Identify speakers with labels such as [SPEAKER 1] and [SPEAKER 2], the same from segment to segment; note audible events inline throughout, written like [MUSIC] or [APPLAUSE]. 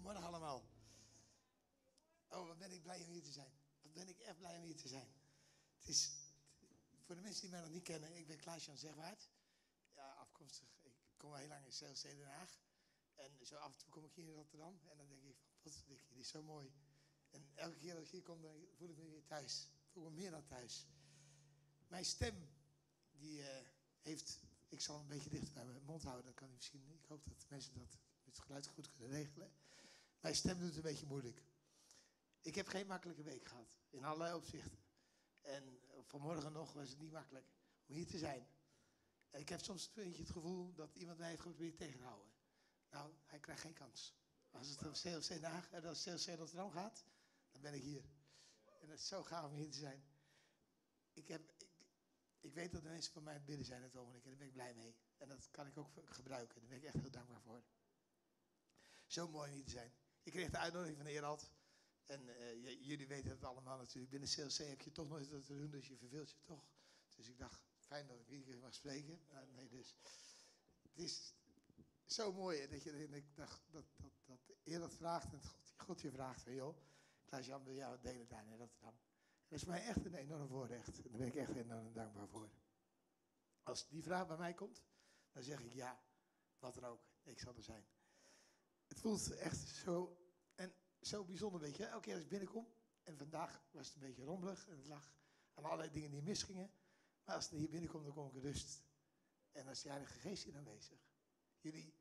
[SPEAKER 1] Goedemorgen allemaal. Oh, wat ben ik blij om hier te zijn. Wat ben ik echt blij om hier te zijn. Het is, voor de mensen die mij nog niet kennen, ik ben Klaas-Jan Zegwaard. Ja, afkomstig, ik kom al heel lang in Zeilstede Den Haag. En zo af en toe kom ik hier in Rotterdam en dan denk ik van, wat dit is zo mooi. En elke keer dat ik hier kom, dan voel ik me weer thuis. Voel me meer dan thuis. Mijn stem, die uh, heeft, ik zal een beetje dichter bij mijn mond houden, dan kan ik misschien, ik hoop dat mensen dat het geluid goed kunnen regelen. Mijn stem doet een beetje moeilijk. Ik heb geen makkelijke week gehad, in allerlei opzichten. En vanmorgen nog was het niet makkelijk om hier te zijn. Ik heb soms een beetje het gevoel dat iemand mij heeft geprobeerd tegen te houden. Nou, hij krijgt geen kans. Als het om CLC Haag en als CLC Rotterdam gaat, dan ben ik hier. En het is zo gaaf om hier te zijn. Ik, heb, ik, weet dat de mensen van mij bidden zijn het ogenblik en daar ben ik blij mee. En dat kan ik ook gebruiken. Daar ben ik echt heel dankbaar voor. Zo mooi om hier te zijn. Ik kreeg de uitnodiging van Erald. En uh, jullie weten het allemaal natuurlijk. Binnen CLC heb je toch nooit dat te doen, dus je verveelt je toch. Dus ik dacht, fijn dat ik hier mag spreken. Nou, nee, dus. Het is zo mooi dat je ik dacht dat, dat, dat Erald vraagt en God, God je vraagt van joh, Klaas-Jan wil jou delen daar in Rotterdam. Dat is mij echt een enorm voorrecht. En daar ben ik echt enorm dankbaar voor. Als die vraag bij mij komt, dan zeg ik ja, wat er ook. Ik zal er zijn. Het voelt echt zo zo bijzonder, weet je. Elke keer als ik binnenkom, en vandaag was het een beetje rommelig en het lag aan allerlei dingen die misgingen. Maar als het hier binnenkomt, dan kom ik rust. En dan is de Heilige Geest hier aanwezig. Jullie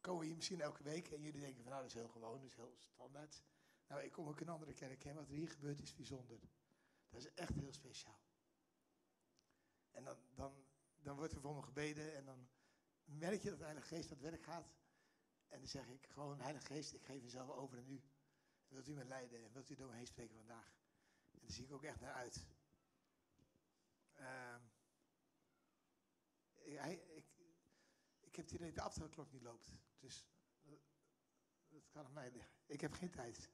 [SPEAKER 1] komen hier misschien elke week en jullie denken van nou, dat is heel gewoon, dat is heel standaard. Nou, ik kom ook in een andere kerk en wat er hier gebeurt is bijzonder. Dat is echt heel speciaal. En dan, dan, dan wordt er voor me gebeden en dan merk je dat de Heilige Geest aan het werk gaat. En dan zeg ik gewoon, Heilige Geest, ik geef mezelf over aan u. Wilt u me leiden en wilt u door me heen spreken vandaag? En daar zie ik ook echt naar uit. Uh, ik, ik, heb het idee dat de aftelklok niet loopt. Dus dat, dat kan aan mij liggen. Ik heb geen tijd.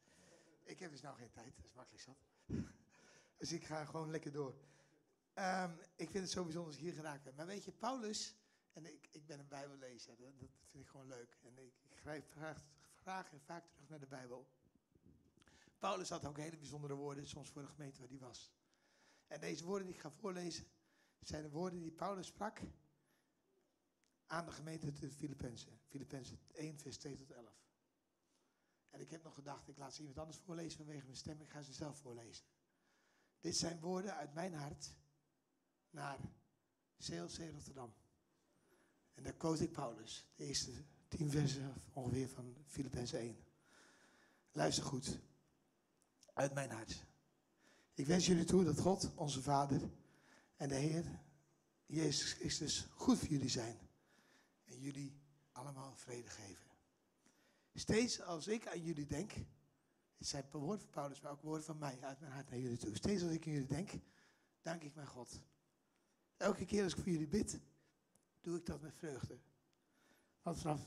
[SPEAKER 1] Ik heb dus nou geen tijd, dat is makkelijk zat. [LAUGHS] dus ik ga gewoon lekker door. Um, ik vind het zo bijzonder als ik hier geraakt ben. Maar weet je, Paulus, en ik, ik ben een bijbellezer, dat, dat vind ik gewoon leuk. En ik, ik grijp graag en vaak terug naar de Bijbel. Paulus had ook hele bijzondere woorden, soms voor de gemeente waar hij was. En deze woorden die ik ga voorlezen, zijn de woorden die Paulus sprak aan de gemeente de Filippenzen. Filippenzen 1, vers 2 tot 11. En ik heb nog gedacht, ik laat ze iemand anders voorlezen vanwege mijn stem. Ik ga ze zelf voorlezen. Dit zijn woorden uit mijn hart naar CLC Rotterdam. En daar quote ik Paulus, de eerste tien versen ongeveer van Filippenzen 1. Luister goed uit mijn hart. Ik wens jullie toe dat God, onze Vader en de Heer, Jezus Christus, goed voor jullie zijn. En jullie allemaal vrede geven. Steeds als ik aan jullie denk, het zijn woorden van Paulus, maar ook woorden van mij uit mijn hart naar jullie toe. Steeds als ik aan jullie denk, dank ik mijn God. Elke keer als ik voor jullie bid, doe ik dat met vreugde. Want vanaf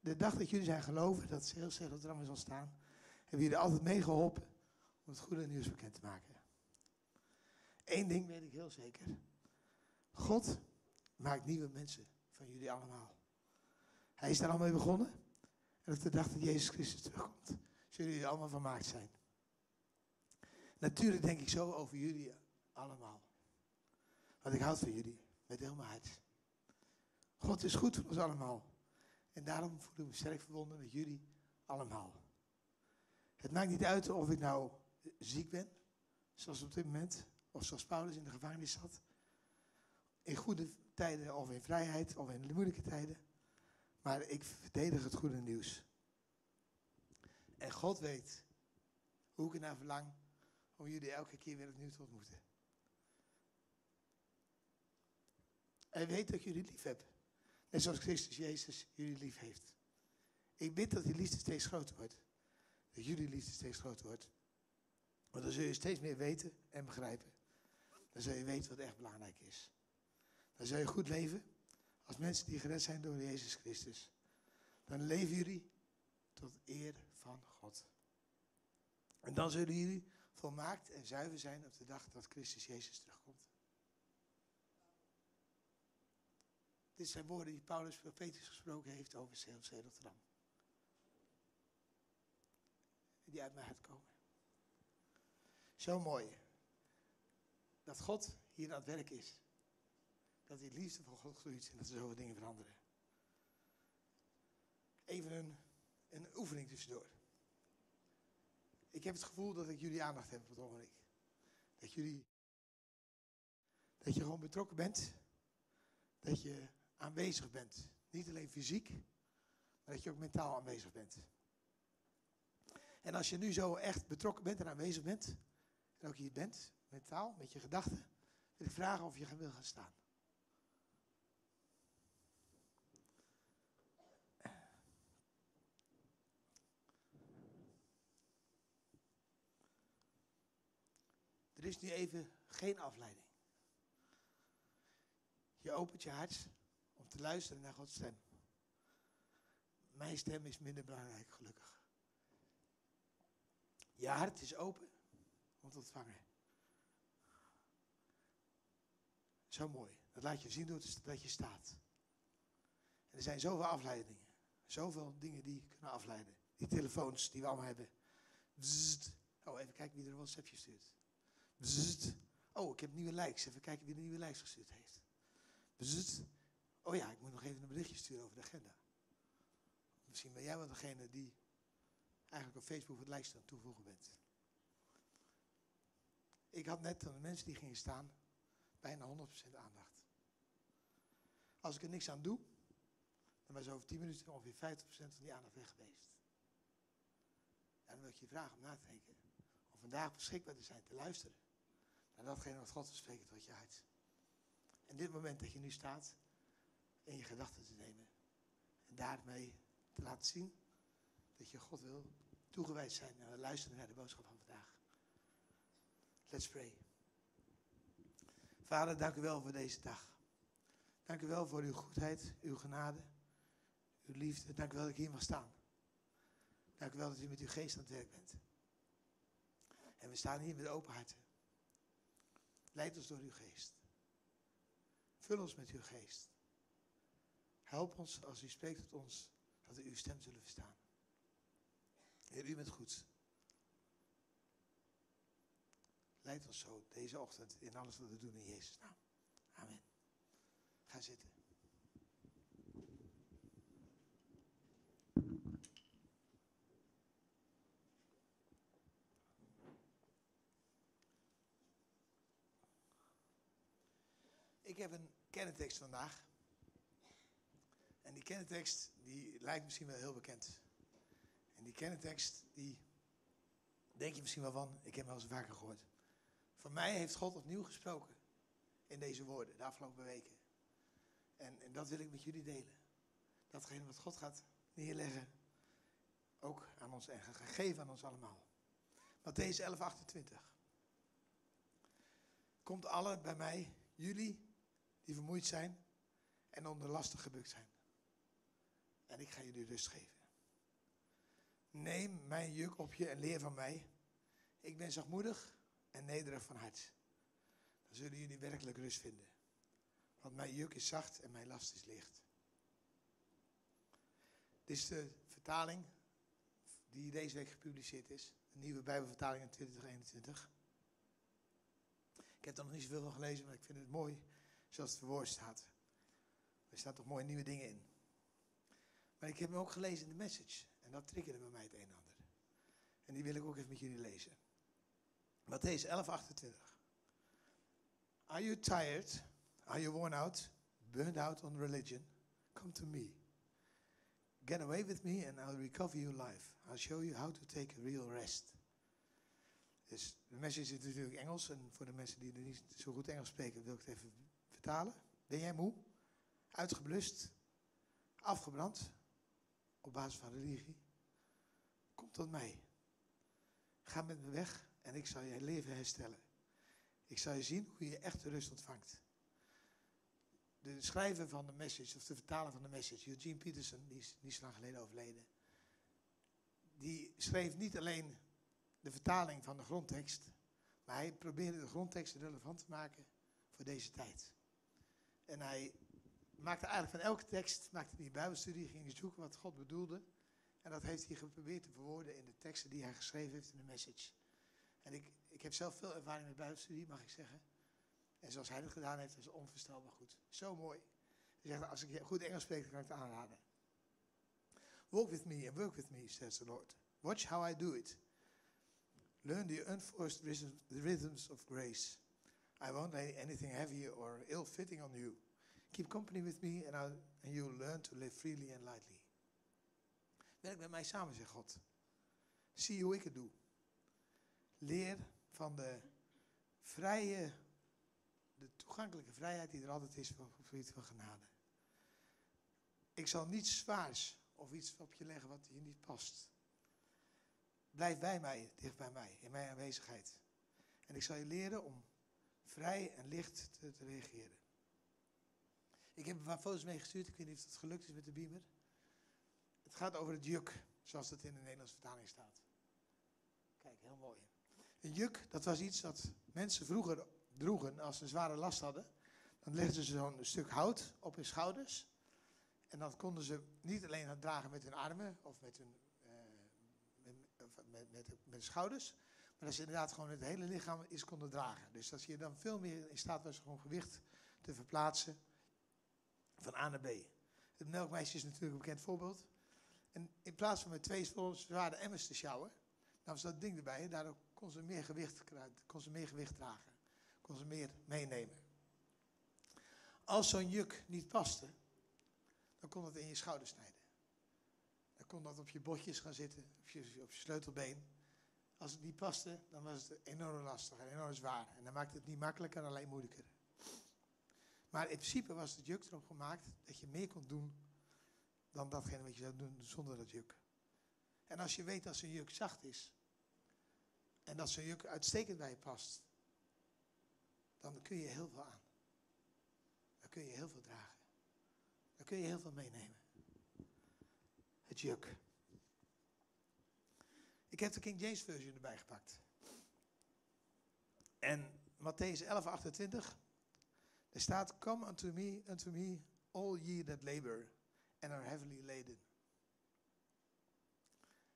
[SPEAKER 1] de dag dat jullie zijn geloven, dat ze heel er is ontstaan, hebben jullie altijd meegeholpen om het goede nieuws bekend te maken. Eén ding weet ik heel zeker. God maakt nieuwe mensen van jullie allemaal. Hij is daar al mee begonnen. En op de dag dat Jezus Christus terugkomt, zullen jullie allemaal vermaakt zijn. Natuurlijk denk ik zo over jullie allemaal. Want ik houd van jullie met heel mijn hart. God is goed voor ons allemaal. En daarom voel ik me sterk verbonden met jullie allemaal. Het maakt niet uit of ik nou ziek ben, zoals op dit moment, of zoals Paulus in de gevangenis zat. In goede tijden of in vrijheid of in moeilijke tijden. Maar ik verdedig het goede nieuws. En God weet hoe ik ernaar verlang om jullie elke keer weer opnieuw te ontmoeten. Hij weet dat ik jullie lief heb. Net zoals Christus Jezus jullie lief heeft. Ik bid dat die liefde steeds groter wordt. Dat jullie liefde steeds groter wordt. Want dan zul je steeds meer weten en begrijpen. Dan zul je weten wat echt belangrijk is. Dan zul je goed leven als mensen die gered zijn door Jezus Christus. Dan leven jullie tot eer van God. En dan zullen jullie volmaakt en zuiver zijn op de dag dat Christus Jezus terugkomt. Dit zijn woorden die Paulus profetisch gesproken heeft over CLC Rotterdam. die uit mijn hart komen. Zo mooi. Dat God hier aan het werk is. Dat die liefde voor God groeit en dat er zoveel dingen veranderen. Even een, een oefening tussendoor. Ik heb het gevoel dat ik jullie aandacht heb op het ogenblik. Dat jullie. Dat je gewoon betrokken bent. Dat je aanwezig bent. Niet alleen fysiek, maar dat je ook mentaal aanwezig bent. En als je nu zo echt betrokken bent en aanwezig bent, en ook hier bent, mentaal, met je gedachten, wil ik vragen of je wil gaan staan. Er is nu even geen afleiding. Je opent je hart om te luisteren naar Gods stem. Mijn stem is minder belangrijk, gelukkig. Je hart is open ontvangen. Zo mooi. Dat laat je zien dat je staat. En er zijn zoveel afleidingen. Zoveel dingen die kunnen afleiden. Die telefoons die we allemaal hebben. Oh, even kijken wie er een WhatsAppje stuurt. Oh, ik heb nieuwe likes. Even kijken wie de nieuwe likes gestuurd heeft. Oh ja, ik moet nog even een berichtje sturen over de agenda. Misschien ben jij wel degene die eigenlijk op Facebook het lijst aan toevoegen bent. Ik had net de mensen die gingen staan bijna 100% aandacht. Als ik er niks aan doe, dan was over 10 minuten ongeveer 50% van die aandacht weg geweest. En dan wil ik je vragen om na te denken. Om vandaag beschikbaar te zijn, te luisteren. Naar datgene wat God spreken tot je hart. En dit moment dat je nu staat, in je gedachten te nemen. En daarmee te laten zien dat je God wil toegewijd zijn en luisteren naar de boodschap van vandaag. Let's pray. Vader, dank u wel voor deze dag. Dank u wel voor uw goedheid, uw genade, uw liefde. Dank u wel dat ik hier mag staan. Dank u wel dat u met uw geest aan het werk bent. En we staan hier met open harten. Leid ons door uw geest. Vul ons met uw geest. Help ons als u spreekt tot ons, dat we uw stem zullen verstaan. Heer, u bent goed. Ons zo deze ochtend in alles wat we doen in Jezus' naam. Amen. Ga zitten. Ik heb een kerntekst vandaag. En die kerntekst die lijkt misschien wel heel bekend. En die kerntekst die denk je misschien wel van, ik heb hem wel eens vaker gehoord. Van mij heeft God opnieuw gesproken in deze woorden de afgelopen weken. En, en dat wil ik met jullie delen. Datgene wat God gaat neerleggen, ook aan ons en gegeven aan ons allemaal. Matthäus 11, 28. Komt alle bij mij, jullie die vermoeid zijn en onder lasten gebukt zijn. En ik ga jullie rust geven. Neem mijn juk op je en leer van mij. Ik ben zachtmoedig en nederig van hart. Dan zullen jullie werkelijk rust vinden. Want mijn juk is zacht en mijn last is licht. Dit is de vertaling die deze week gepubliceerd is. Een nieuwe Bijbelvertaling in 2021. Ik heb er nog niet zoveel van gelezen, maar ik vind het mooi zoals het verwoord staat. Er staan toch mooie nieuwe dingen in. Maar ik heb hem ook gelezen in de message. En dat triggerde bij mij het een en ander. En die wil ik ook even met jullie lezen. Matthäus 11, 28. Are you tired? Are you worn out? Burned out on religion? Come to me. Get away with me and I'll recover your life. I'll show you how to take a real rest. Dus de message is natuurlijk Engels. En voor de mensen die er niet zo goed Engels spreken, wil ik het even vertalen. Ben jij moe? Uitgeblust? Afgebrand? Op basis van religie? Kom tot mij. Ga met me weg en ik zal je leven herstellen. Ik zal je zien hoe je echte rust ontvangt. De schrijver van de message, of de vertaler van de message, Eugene Peterson, die is niet zo lang geleden overleden. Die schreef niet alleen de vertaling van de grondtekst, maar hij probeerde de grondtekst relevant te maken voor deze tijd. En hij maakte eigenlijk van elke tekst, maakte hij een bijbelstudie, ging zoeken wat God bedoelde. En dat heeft hij geprobeerd te verwoorden in de teksten die hij geschreven heeft in de message. En ik, ik heb zelf veel ervaring met Bijbelstudie, mag ik zeggen. En zoals hij dat gedaan heeft, is onvoorstelbaar goed. Zo mooi. Hij zegt, als ik goed Engels spreek, dan kan ik het aanraden. Walk with me and work with me, says the Lord. Watch how I do it. Learn the unforced rhythms of grace. I won't lay anything heavy or ill-fitting on you. Keep company with me and, I'll, and you'll learn to live freely and lightly. Werk met mij samen, zegt God. Zie hoe ik het doe. Leer van de vrije, de toegankelijke vrijheid die er altijd is voor het van genade. Ik zal niets zwaars of iets op je leggen wat je niet past. Blijf bij mij, dicht bij mij, in mijn aanwezigheid. En ik zal je leren om vrij en licht te, reageren. Ik heb een paar foto's meegestuurd. Ik weet niet of het gelukt is met de beamer. Het gaat over het juk, zoals het in de Nederlandse vertaling staat. Kijk, heel mooi. Een juk, dat was iets dat mensen vroeger droegen als ze zware last hadden. Dan legden ze zo'n stuk hout op hun schouders. En dan konden ze niet alleen het dragen met hun armen of met hun, uh, met, met, met, schouders. Maar dat ze inderdaad gewoon het hele lichaam is konden dragen. Dus dat je dan veel meer in staat was om gewicht te verplaatsen van A naar B. Het melkmeisje is natuurlijk een bekend voorbeeld. En in plaats van met twee zware emmers te sjouwen, dan was dat ding erbij. En daardoor kon ze meer gewicht, kon ze meer gewicht dragen. Kon ze meer meenemen. Als zo'n juk niet paste, dan kon het in je schouder snijden. Dan kon dat op je botjes gaan zitten, op je, op je sleutelbeen. Als het niet paste, dan was het enorm lastig en enorm zwaar. En dan maakte het niet makkelijker, alleen moeilijker. Maar in principe was het juk erop gemaakt dat je meer kon doen dan datgene wat je zou doen zonder dat juk. En als je weet dat zo'n juk zacht is en dat zo'n juk uitstekend bij je past, dan kun je heel veel aan. Dan kun je heel veel dragen. Dan kun je heel veel meenemen. Het juk. Ik heb de King James Version erbij gepakt. En Matthäus 11, 28. Er staat, Come unto me, unto me, all ye that labor and are heavily laden.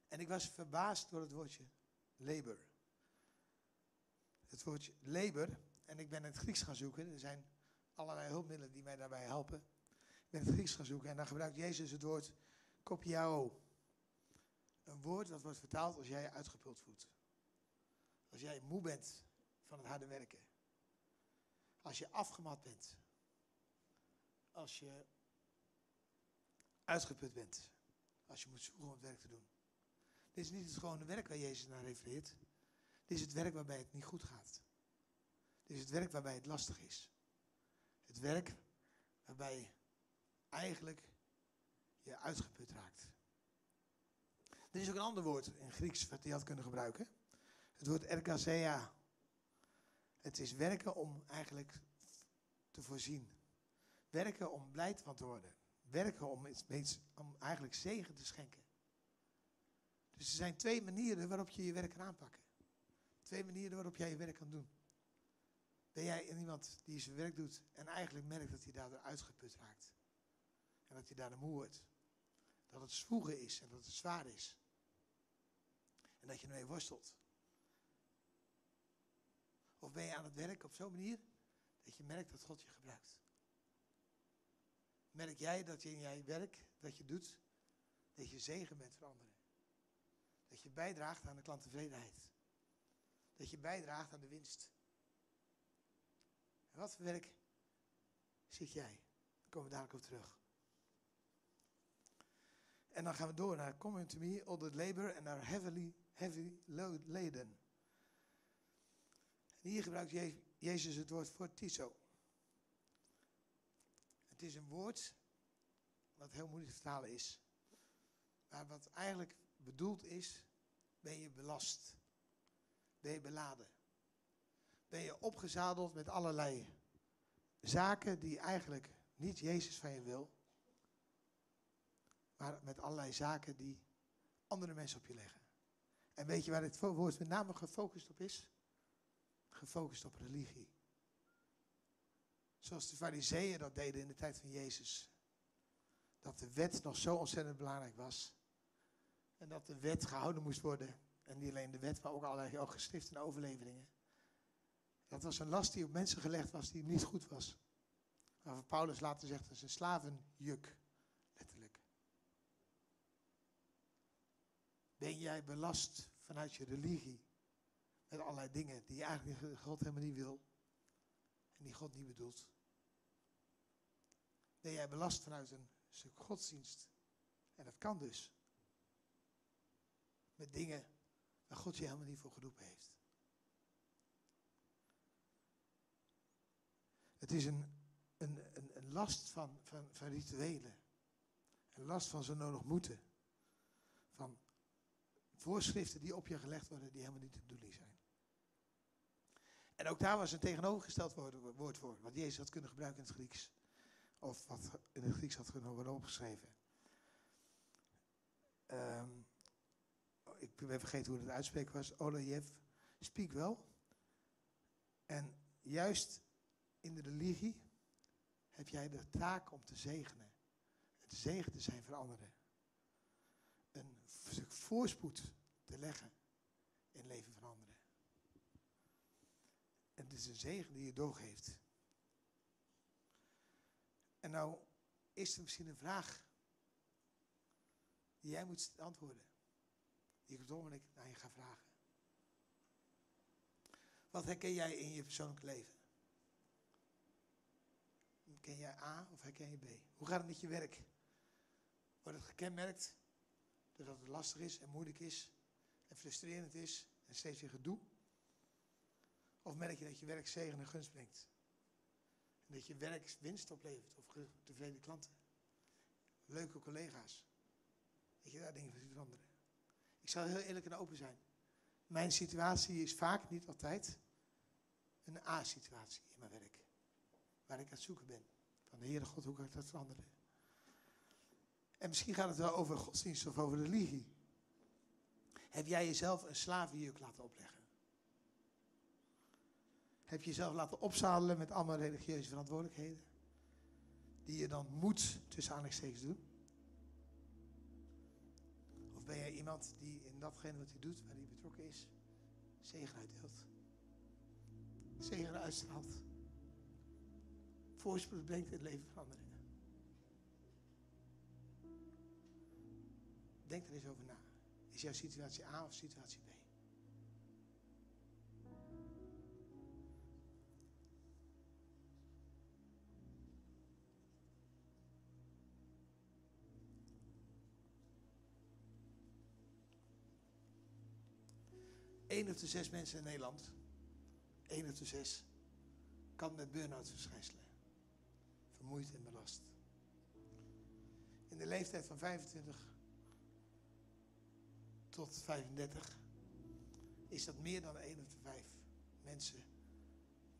[SPEAKER 1] En ik was verbaasd door het woordje labor. Het woordje labor, en ik ben het Grieks gaan zoeken. Er zijn allerlei hulpmiddelen die mij daarbij helpen. Ik ben het Grieks gaan zoeken en dan gebruikt Jezus het woord kopiao. Een woord dat wordt vertaald als jij uitgeput voelt. Als jij moe bent van het harde werken. Als je afgemat bent. Als je uitgeput bent. Als je moet zoeken om het werk te doen. Dit is niet het gewone werk waar Jezus naar refereert. Is het werk waarbij het niet goed gaat. Dit is het werk waarbij het lastig is. Het werk waarbij eigenlijk je uitgeput raakt. Er is ook een ander woord in Grieks wat hij had kunnen gebruiken. Het woord erkasea. Het is werken om eigenlijk te voorzien. Werken om blij van te worden. Werken om, iets, om eigenlijk zegen te schenken. Dus er zijn twee manieren waarop je je werk kan aanpakken. Twee manieren waarop jij je werk kan doen. Ben jij iemand die zijn werk doet en eigenlijk merkt dat hij daardoor uitgeput raakt. En dat hij daardoor moe wordt. Dat het zwoegen is en dat het zwaar is. En dat je ermee worstelt. Of ben je aan het werk op zo'n manier dat je merkt dat God je gebruikt. Merk jij dat je in je werk dat je doet, dat je zegen bent voor anderen. Dat je bijdraagt aan de klanttevredenheid. Dat je bijdraagt aan de winst. Wat voor werk zit jij? Daar komen we dadelijk op terug. En dan gaan we door naar Come to me, all the labor and are heavily, heavy load laden. En hier gebruikt Jezus het woord voor tiso. Het is een woord wat heel moeilijk te vertalen is. Maar wat eigenlijk bedoeld is, ben je belast. Ben je beladen. Ben je opgezadeld met allerlei zaken die eigenlijk niet Jezus van je wil. Maar met allerlei zaken die andere mensen op je leggen. En weet je waar dit woord met name gefocust op is? Gefocust op religie. Zoals de fariseeën dat deden in de tijd van Jezus. Dat de wet nog zo ontzettend belangrijk was. En dat de wet gehouden moest worden. En niet alleen de wet, maar ook allerlei ook geschriften en overleveringen. Dat was een last die op mensen gelegd was die niet goed was. Waarvan Paulus later zegt, dat is slavenjuk. Letterlijk. Ben jij belast vanuit je religie? Met allerlei dingen die eigenlijk God helemaal niet wil. En die God niet bedoelt. Ben jij belast vanuit een stuk godsdienst? En dat kan dus. Met dingen waar God je helemaal niet voor geroepen heeft. Het is een, een, een, last van, van, van rituelen. Een last van zo nodig moeten. Van voorschriften die op je gelegd worden die helemaal niet de bedoeling zijn. En ook daar was een tegenovergesteld woord, woord voor, wat Jezus had kunnen gebruiken in het Grieks. Of wat in het Grieks had kunnen worden opgeschreven. Um, ik ben vergeten hoe het uitspreken was. Olajev, speak wel. En juist in de religie heb jij de taak om te zegenen. Het zegen te zijn voor anderen. Een voorspoed te leggen in het leven van anderen. En het is een zegen die je doorgeeft. En nou is er misschien een vraag die jij moet antwoorden. Die ik op het aan je ga vragen. Wat herken jij in je persoonlijk leven? Ken jij A of herken je B? Hoe gaat het met je werk? Wordt het gekenmerkt doordat het lastig is en moeilijk is en frustrerend is en steeds weer gedoe? Of merk je dat je werk zegen en gunst brengt? En dat je werk winst oplevert of tevreden klanten? Leuke collega's? Dat je daar dingen van ziet veranderen? Zal heel eerlijk en open zijn. Mijn situatie is vaak, niet altijd, een A-situatie in mijn werk. Waar ik aan het zoeken ben. Van de Heere God, hoe kan ik dat veranderen? En misschien gaat het wel over godsdienst of over religie. Heb jij jezelf een slavenjuk laten opleggen? Heb je jezelf laten opzadelen met allemaal religieuze verantwoordelijkheden? Die je dan moet tussen aanhalingstekens doen? Ben jij iemand die in datgene wat hij doet, waar hij betrokken is, zegen uitdeelt? Zegen uitstraalt. Voorspoed brengt het leven van anderen. Denk er eens over na. Is jouw situatie A of situatie B? 1 op de zes mensen in Nederland, 1 op de zes, kan met burn-out verschijnselen. Vermoeid en belast. In de leeftijd van 25 tot 35 is dat meer dan 1 op de 5 mensen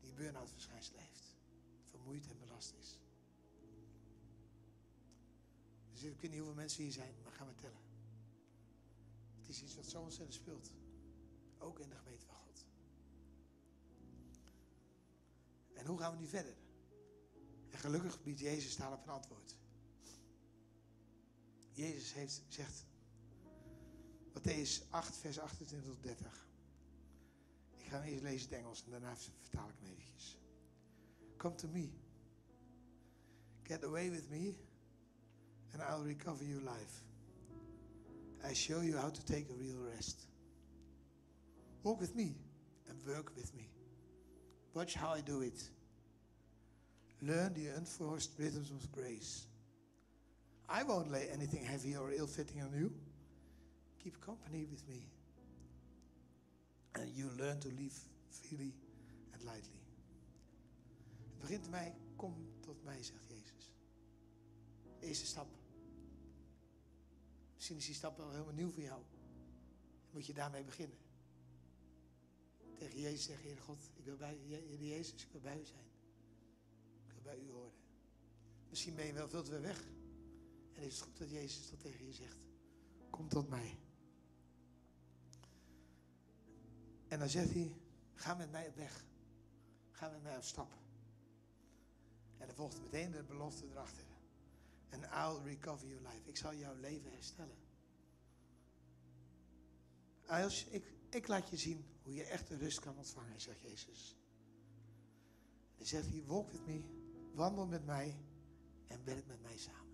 [SPEAKER 1] die burn-out verschijnselen heeft. Vermoeid en belast is. Dus ik weet niet hoeveel mensen hier zijn, maar gaan we tellen. Het is iets wat zo ontzettend speelt. Ook in de gemeente van God. En hoe gaan we nu verder? En gelukkig biedt Jezus daarop een antwoord. Jezus heeft, zegt, Matthäus 8, vers 28 tot 30. Ik ga hem eerst lezen in het Engels en daarna vertaal ik hem eventjes. Come to me. Get away with me and I'll recover your life. I show you how to take a real rest. Walk with me and work with me. Watch how I do it. Learn the unforced rhythms of grace. I won't lay anything heavy or ill fitting on you. Keep company with me. And you learn to live freely and lightly. Het begint mij, kom tot mij, zegt Jezus. Eerste stap. Misschien is die stap wel helemaal nieuw voor jou. moet je daarmee beginnen tegen Jezus zeggen, Heer God, ik wil bij Jezus, ik wil bij u zijn. Ik wil bij u horen. Misschien ben je wel veel te weg. En is het goed dat Jezus dat tegen je zegt. Kom tot mij. En dan zegt hij, ga met mij op weg. Ga met mij op stap. En dan volgt meteen de belofte erachter. En I'll recover your life. Ik zal jouw leven herstellen. Als ik, ik laat je zien hoe je echt de rust kan ontvangen, zegt Jezus. Dan zegt hij, walk with me, wandel met mij en werk met mij samen.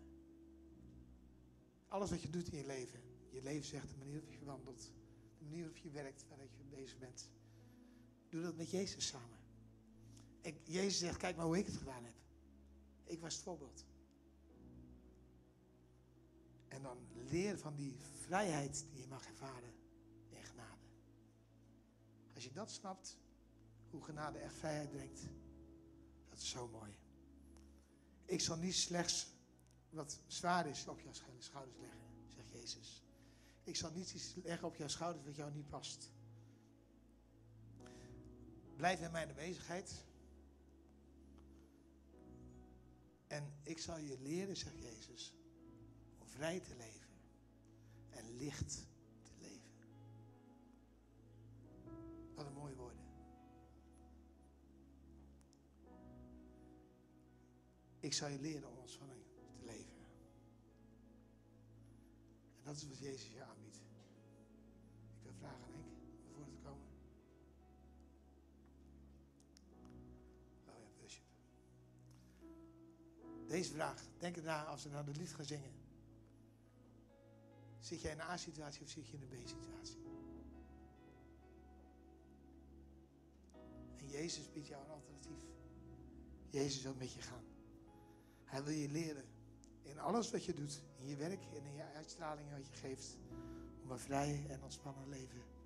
[SPEAKER 1] Alles wat je doet in je leven, je leven zegt de manier waarop je wandelt, de manier waarop je werkt, waar je bezig bent. Doe dat met Jezus samen. Jezus zegt, kijk maar hoe ik het gedaan heb. Ik was het voorbeeld. En dan leer van die vrijheid die je mag ervaren. Als je dat snapt, hoe genade echt vrijheid brengt, dat is zo mooi. Ik zal niet slechts wat zwaar is op jouw schouders leggen, zegt Jezus. Ik zal niet iets leggen op jouw schouders wat jou niet past. Blijf in mijn aanwezigheid. En ik zal je leren, zegt Jezus, om vrij te leven en licht Ik zal je leren om ontspanning te leven. En dat is wat Jezus je aanbiedt. Ik wil vragen aan Henk om voor te komen. Oh ja, worship. Deze vraag, denk erna als we naar de lied gaan zingen. Zit jij in een A-situatie of zit je in een B-situatie? En Jezus biedt jou een alternatief. Jezus wil met je gaan. Hij wil je leren in alles wat je doet, in je werk en in je uitstraling wat je geeft, om een vrij en ontspannen leven